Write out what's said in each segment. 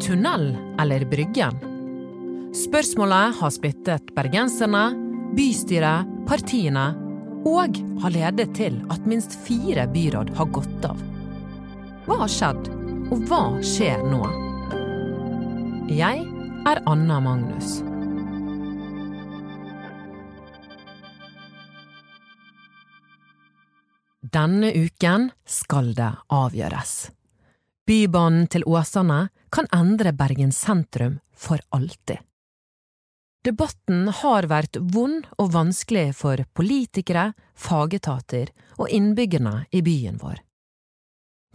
Tunnel eller Bryggen? Spørsmålet har splittet bergenserne, bystyret, partiene og har ledet til at minst fire byråd har gått av. Hva har skjedd, og hva skjer nå? Jeg er Anna Magnus. Denne uken skal det avgjøres. Bybanen til Åsane kan endre Bergen sentrum for alltid. Debatten har vært vond og vanskelig for politikere, fagetater og innbyggerne i byen vår.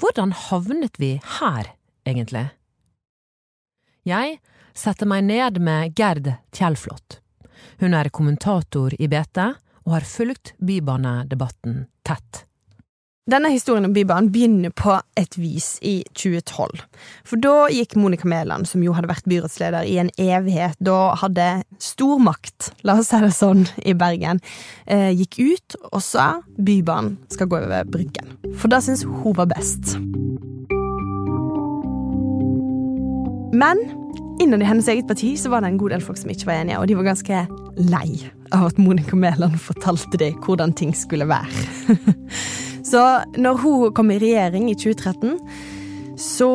Hvordan havnet vi her, egentlig? Jeg setter meg ned med Gerd Kjellflot. Hun er kommentator i BT og har fulgt bybanedebatten tett. Denne historien om Bybanen begynner på et vis i 2012. For da gikk Monica Mæland, som jo hadde vært byrådsleder i en evighet, da hadde stormakt, la oss si det sånn, i Bergen, eh, gikk ut og sa Bybanen skal gå over Bryggen. For det syns hun var best. Men innad i hennes eget parti så var det en god del folk som ikke var enige, og de var ganske lei av at Monica Mæland fortalte dem hvordan ting skulle være. Så når hun kom i regjering i 2013, så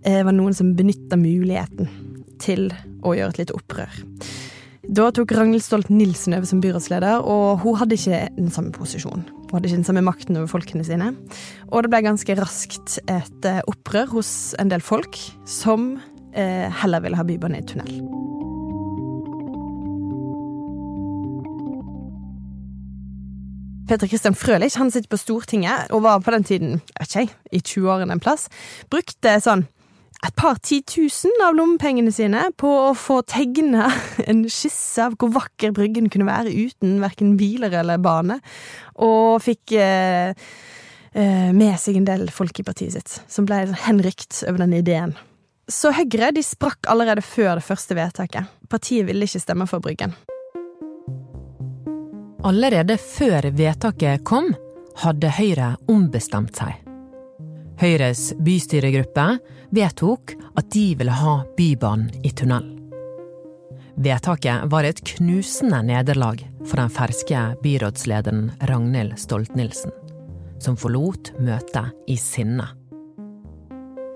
eh, var det noen som benytta muligheten til å gjøre et lite opprør. Da tok Ragnhild Stolt-Nielsen over som byrådsleder, og hun hadde ikke den samme posisjonen. Hun hadde ikke den samme makten over folkene sine. Og det ble ganske raskt et eh, opprør hos en del folk som eh, heller ville ha bybane i tunnel. Peter Christian Frølich han sitter på Stortinget og var på den tiden ikke i 20-årene en plass. Brukte sånn et par titusen av lommepengene sine på å få tegne en skisse av hvor vakker Bryggen kunne være uten verken biler eller bane, og fikk eh, eh, med seg en del folk i partiet sitt, som ble henrykt over den ideen. Så Høyre de sprakk allerede før det første vedtaket. Partiet ville ikke stemme for Bryggen. Allerede før vedtaket kom, hadde Høyre ombestemt seg. Høyres bystyregruppe vedtok at de ville ha Bybanen i tunnel. Vedtaket var et knusende nederlag for den ferske byrådslederen Ragnhild Stolt-Nielsen, som forlot møtet i sinne.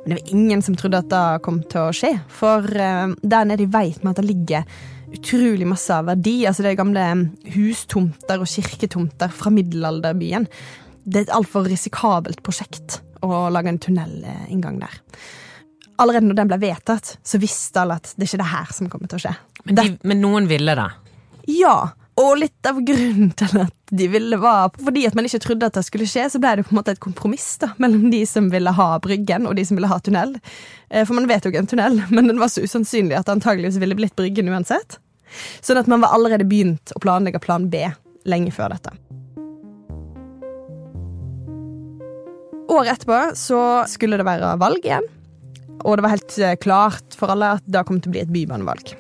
Men det var ingen som trodde at det kom til å skje, for uh, der nede veit vi at det ligger utrolig masse av verdi. Altså det er gamle hustomter og kirketomter fra middelalderbyen. Det er et altfor risikabelt prosjekt å lage en tunnelinngang der. Allerede når den ble vedtatt, så visste alle at det er ikke det her som kommer til å skje. Men, de, men noen ville det? Ja. Og litt av grunnen til at de ville var Fordi at man ikke trodde at det skulle skje, så ble det på en måte et kompromiss da, mellom de som ville ha Bryggen, og de som ville ha tunnel. Eh, for man vet jo ikke en tunnel, men den var så usannsynlig at det antageligvis ville blitt Bryggen uansett. Sånn at man var allerede begynt å planlegge plan B lenge før dette. Året etterpå så skulle det være valg igjen. Og det var helt eh, klart for alle at det kom til å bli et bybanevalg.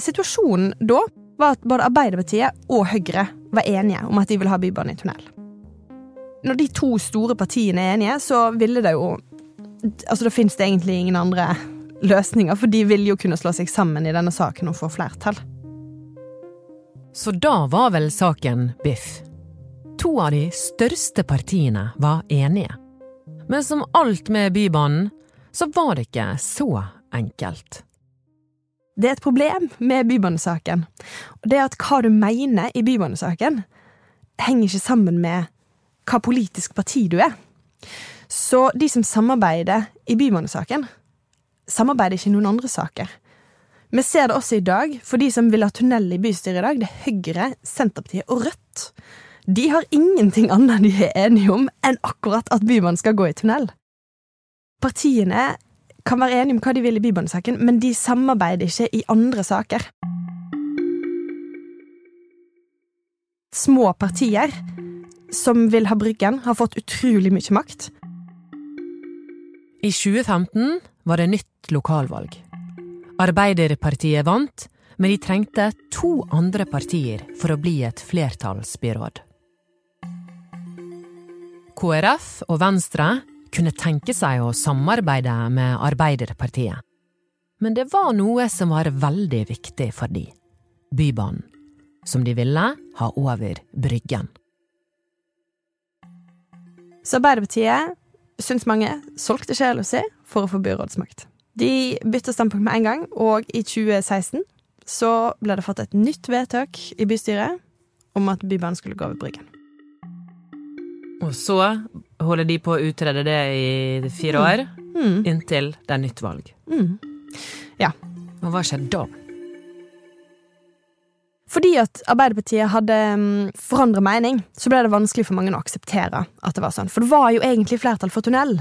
Situasjonen da var at både Arbeiderpartiet og Høyre var enige om at de ville ha bybane i tunnel. Når de to store partiene er enige, så ville det jo Altså, da fins det egentlig ingen andre løsninger, for de vil jo kunne slå seg sammen i denne saken og få flertall. Så da var vel saken biff. To av de største partiene var enige. Men som alt med Bybanen, så var det ikke så enkelt. Det er et problem med bybanesaken. Og det at hva du mener i bybanesaken, henger ikke sammen med hva politisk parti du er. Så de som samarbeider i bybanesaken, samarbeider ikke i noen andre saker. Vi ser det også i dag, for de som vil ha tunnel i bystyret i dag, det er Høyre, Senterpartiet og Rødt. De har ingenting annet de er enige om enn akkurat at Bybanen skal gå i tunnel. Partiene kan være enige om hva de vil i Bybanesaken, men de samarbeider ikke i andre saker. Små partier som vil ha Bryggen, har fått utrolig mye makt. I 2015 var det nytt lokalvalg. Arbeiderpartiet vant, men de trengte to andre partier for å bli et flertallsbyråd. KrF og Venstre kunne tenke seg å samarbeide med Arbeiderpartiet. Men det var noe som var veldig viktig for de. Bybanen. Som de ville ha over Bryggen. Så Arbeiderpartiet, syns mange, solgte sjela si for å få byrådsmakt. De bytta standpunkt med en gang, og i 2016 så ble det fått et nytt vedtak i bystyret om at Bybanen skulle gå over Bryggen. Og så holder de på å utrede det i fire år, mm. inntil det er nytt valg. Mm. Ja. Og hva skjedde da? Fordi at Arbeiderpartiet hadde mm, forandret mening, så ble det vanskelig for mange å akseptere at det var sånn. For det var jo egentlig flertall for tunnel,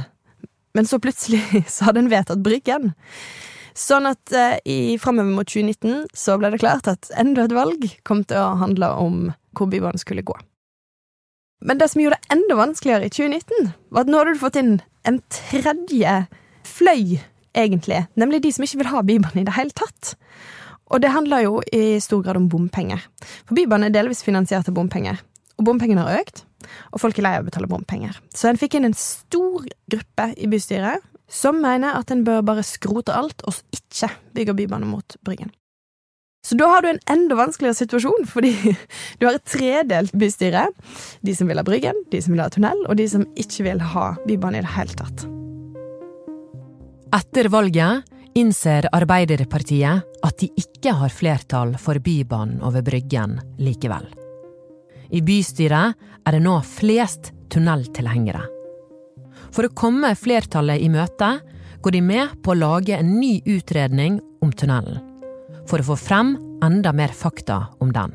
men så plutselig så hadde en vedtatt Bryggen. Sånn at eh, i framover mot 2019 så ble det klart at enda et valg kom til å handle om hvor Bybanen skulle gå. Men det som gjorde det enda vanskeligere i 2019, var at nå hadde du fått inn en tredje fløy, egentlig, nemlig de som ikke vil ha Bybanen i det hele tatt. Og det handler jo i stor grad om bompenger. For Bybanen er delvis finansiert av bompenger. Og bompengene har økt, og folk er lei av å betale bompenger. Så en fikk inn en stor gruppe i bystyret som mener at en bør bare skrote alt og ikke bygge bybane mot Bryggen. Så da har du en enda vanskeligere situasjon, fordi du har et tredelt bystyre. De som vil ha Bryggen, de som vil ha tunnel, og de som ikke vil ha Bybanen i det hele tatt. Etter valget innser Arbeiderpartiet at de ikke har flertall for Bybanen over Bryggen likevel. I bystyret er det nå flest tunneltilhengere. For å komme flertallet i møte går de med på å lage en ny utredning om tunnelen for å få frem enda mer fakta om den.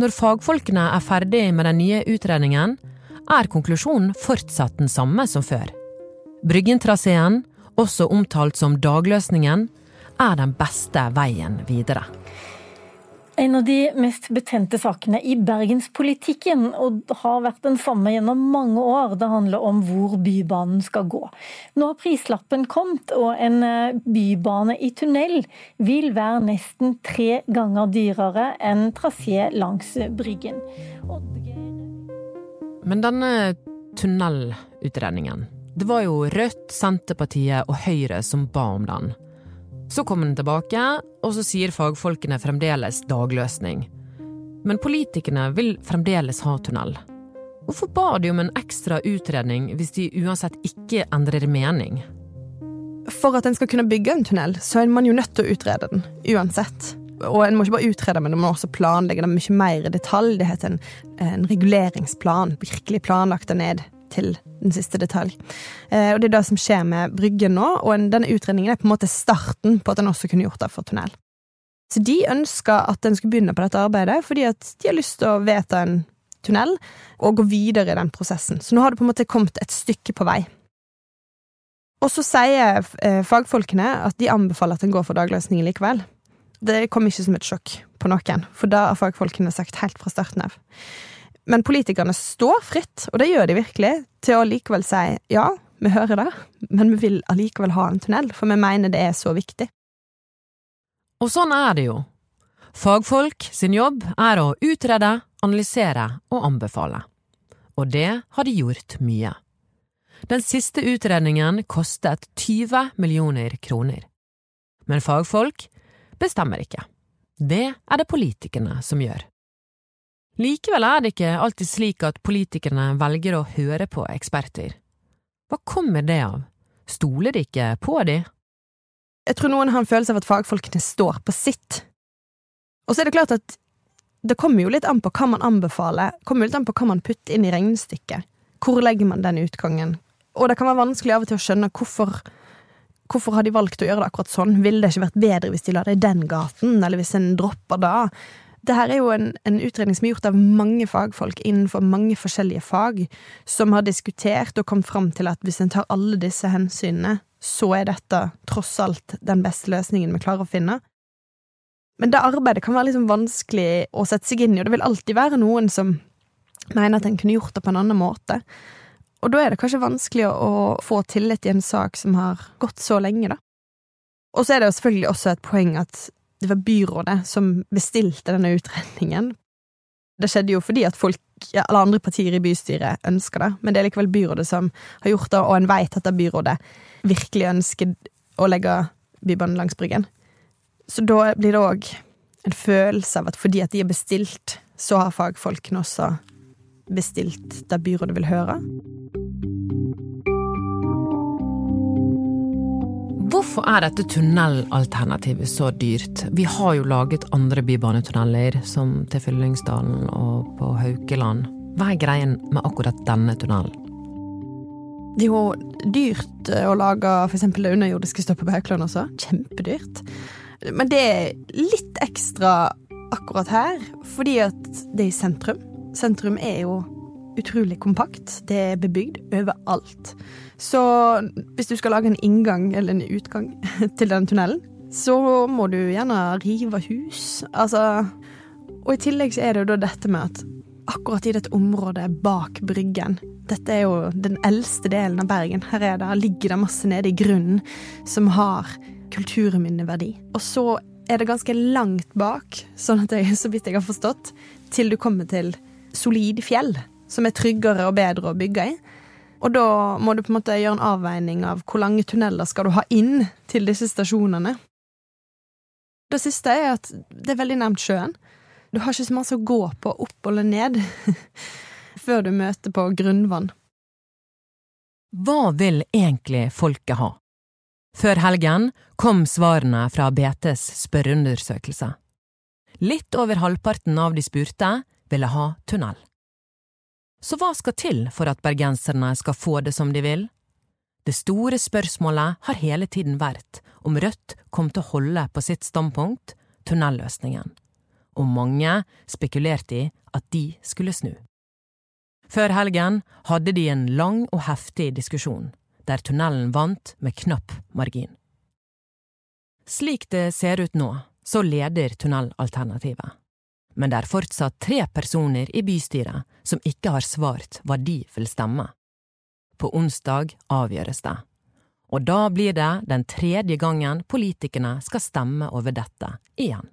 Når fagfolkene er ferdig med den nye utredningen, er konklusjonen fortsatt den samme som før. Bryggentraseen, også omtalt som dagløsningen, er den beste veien videre. En av de mest betente sakene i bergenspolitikken, og har vært den samme gjennom mange år. Det handler om hvor Bybanen skal gå. Nå har prislappen kommet, og en eh, bybane i tunnel vil være nesten tre ganger dyrere enn trasé langs Bryggen. Men denne tunnelutredningen, det var jo Rødt, Senterpartiet og Høyre som ba om den. Så kommer den tilbake, og så sier fagfolkene fremdeles dagløsning. Men politikerne vil fremdeles ha tunnel. Hvorfor ba de om en ekstra utredning hvis de uansett ikke endrer mening? For at en skal kunne bygge en tunnel, så er man jo nødt til å utrede den. Uansett. Og en må ikke bare utrede, men en må også planlegge den mye mer i detalj. Det heter en, en reguleringsplan. Virkelig planlagt det ned til den siste detalj. Eh, og Det er det som skjer med Bryggen nå, og denne utredningen er på en måte starten på at en også kunne gjort det for tunnel. Så de ønska at en skulle begynne på dette arbeidet, fordi at de har lyst til å vedta en tunnel og gå videre i den prosessen. Så nå har det på en måte kommet et stykke på vei. Og så sier eh, fagfolkene at de anbefaler at en går for dagløsningen likevel. Det kom ikke som et sjokk på noen, for da har fagfolkene sagt helt fra starten av. Men politikerne står fritt, og det gjør de virkelig, til å likevel si ja, vi hører det, men vi vil allikevel ha en tunnel, for vi mener det er så viktig. Og sånn er det jo. Fagfolk sin jobb er å utrede, analysere og anbefale. Og det har de gjort mye. Den siste utredningen kostet 20 millioner kroner. Men fagfolk bestemmer ikke. Det er det politikerne som gjør. Likevel er det ikke alltid slik at politikerne velger å høre på eksperter. Hva kommer det av? Stoler de ikke på de? Jeg tror noen har en følelse av at fagfolkene står på sitt. Og så er det klart at det kommer jo litt an på hva man anbefaler, kommer jo litt an på hva man putter inn i regnestykket. Hvor legger man den utgangen? Og det kan være vanskelig av og til å skjønne hvorfor Hvorfor har de valgt å gjøre det akkurat sånn? Ville det ikke vært bedre hvis de la det i den gaten, eller hvis en dropper da? Det her er jo en, en, utredning som er gjort av mange fagfolk innenfor mange forskjellige fag, som har diskutert og kommet fram til at hvis en tar alle disse hensynene, så er dette tross alt den beste løsningen vi klarer å finne. Men det arbeidet kan være liksom vanskelig å sette seg inn i, og det vil alltid være noen som mener at en kunne gjort det på en annen måte. Og da er det kanskje vanskelig å få tillit i en sak som har gått så lenge, da. Og så er det jo selvfølgelig også et poeng at det var byrådet som bestilte denne utredningen. Det skjedde jo fordi at folk, alle andre partier i bystyret ønsker det, men det er likevel byrådet som har gjort det, og en vet at det byrådet virkelig ønsker å legge Bybanen langs Bryggen. Så da blir det òg en følelse av at fordi at de er bestilt, så har fagfolkene også bestilt det byrådet vil høre. Hvorfor er dette tunnelalternativet så dyrt? Vi har jo laget andre bybanetunneler, som til Fyllingsdalen og på Haukeland. Hva er greien med akkurat denne tunnelen? Det er jo dyrt å lage f.eks. det underjordiske stoppet på Haukeland også. Kjempedyrt. Men det er litt ekstra akkurat her, fordi at det er i sentrum. Sentrum er jo utrolig kompakt. Det er bebygd overalt. Så hvis du skal lage en inngang eller en utgang til den tunnelen, så må du gjerne rive hus. Altså Og i tillegg så er det jo da dette med at akkurat i dette området bak Bryggen Dette er jo den eldste delen av Bergen. Her er det, ligger det masse nede i grunnen som har kulturminneverdi. Og så er det ganske langt bak, sånn at jeg, så vidt jeg har forstått, til du kommer til solid fjell, som er tryggere og bedre å bygge i. Og da må du på en måte gjøre en avveining av hvor lange tunneler skal du ha inn til disse stasjonene. Det siste er at det er veldig nærmt sjøen. Du har ikke så masse å gå på opp eller ned før du møter på grunnvann. Hva vil egentlig folket ha? Før helgen kom svarene fra BTs spørreundersøkelse. Litt over halvparten av de spurte ville ha tunnel. Så hva skal til for at bergenserne skal få det som de vil? Det store spørsmålet har hele tiden vært om Rødt kom til å holde på sitt standpunkt, tunnelløsningen, og mange spekulerte i at de skulle snu. Før helgen hadde de en lang og heftig diskusjon, der tunnelen vant med knapp margin. Slik det ser ut nå, så leder tunnelalternativet men det er fortsatt tre personer i bystyret som ikke har svart hva de vil stemme. På onsdag avgjøres det, og da blir det den tredje gangen politikerne skal stemme over dette igjen.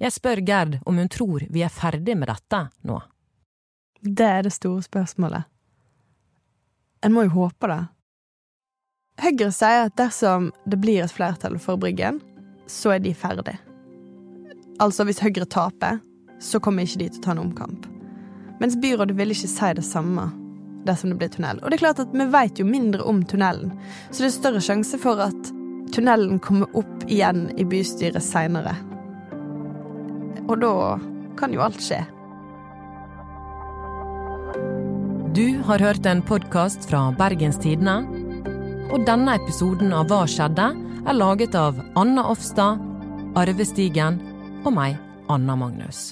Jeg spør Gerd om hun tror vi er ferdig med dette nå. Det er det store spørsmålet. En må jo håpe det. Høyre sier at dersom det blir et flertall for Bryggen, så er de ferdig. Altså, hvis Høyre taper, så kommer ikke de til å ta en omkamp. Mens byrådet vil ikke si det samme dersom det blir tunnel. Og det er klart at vi vet jo mindre om tunnelen, så det er større sjanse for at tunnelen kommer opp igjen i bystyret seinere. Og da kan jo alt skje. Du har hørt en podkast fra Bergens Tidende. Og denne episoden av Hva skjedde? er laget av Anna Offstad, Arve Stigen og meg, Anna Magnus.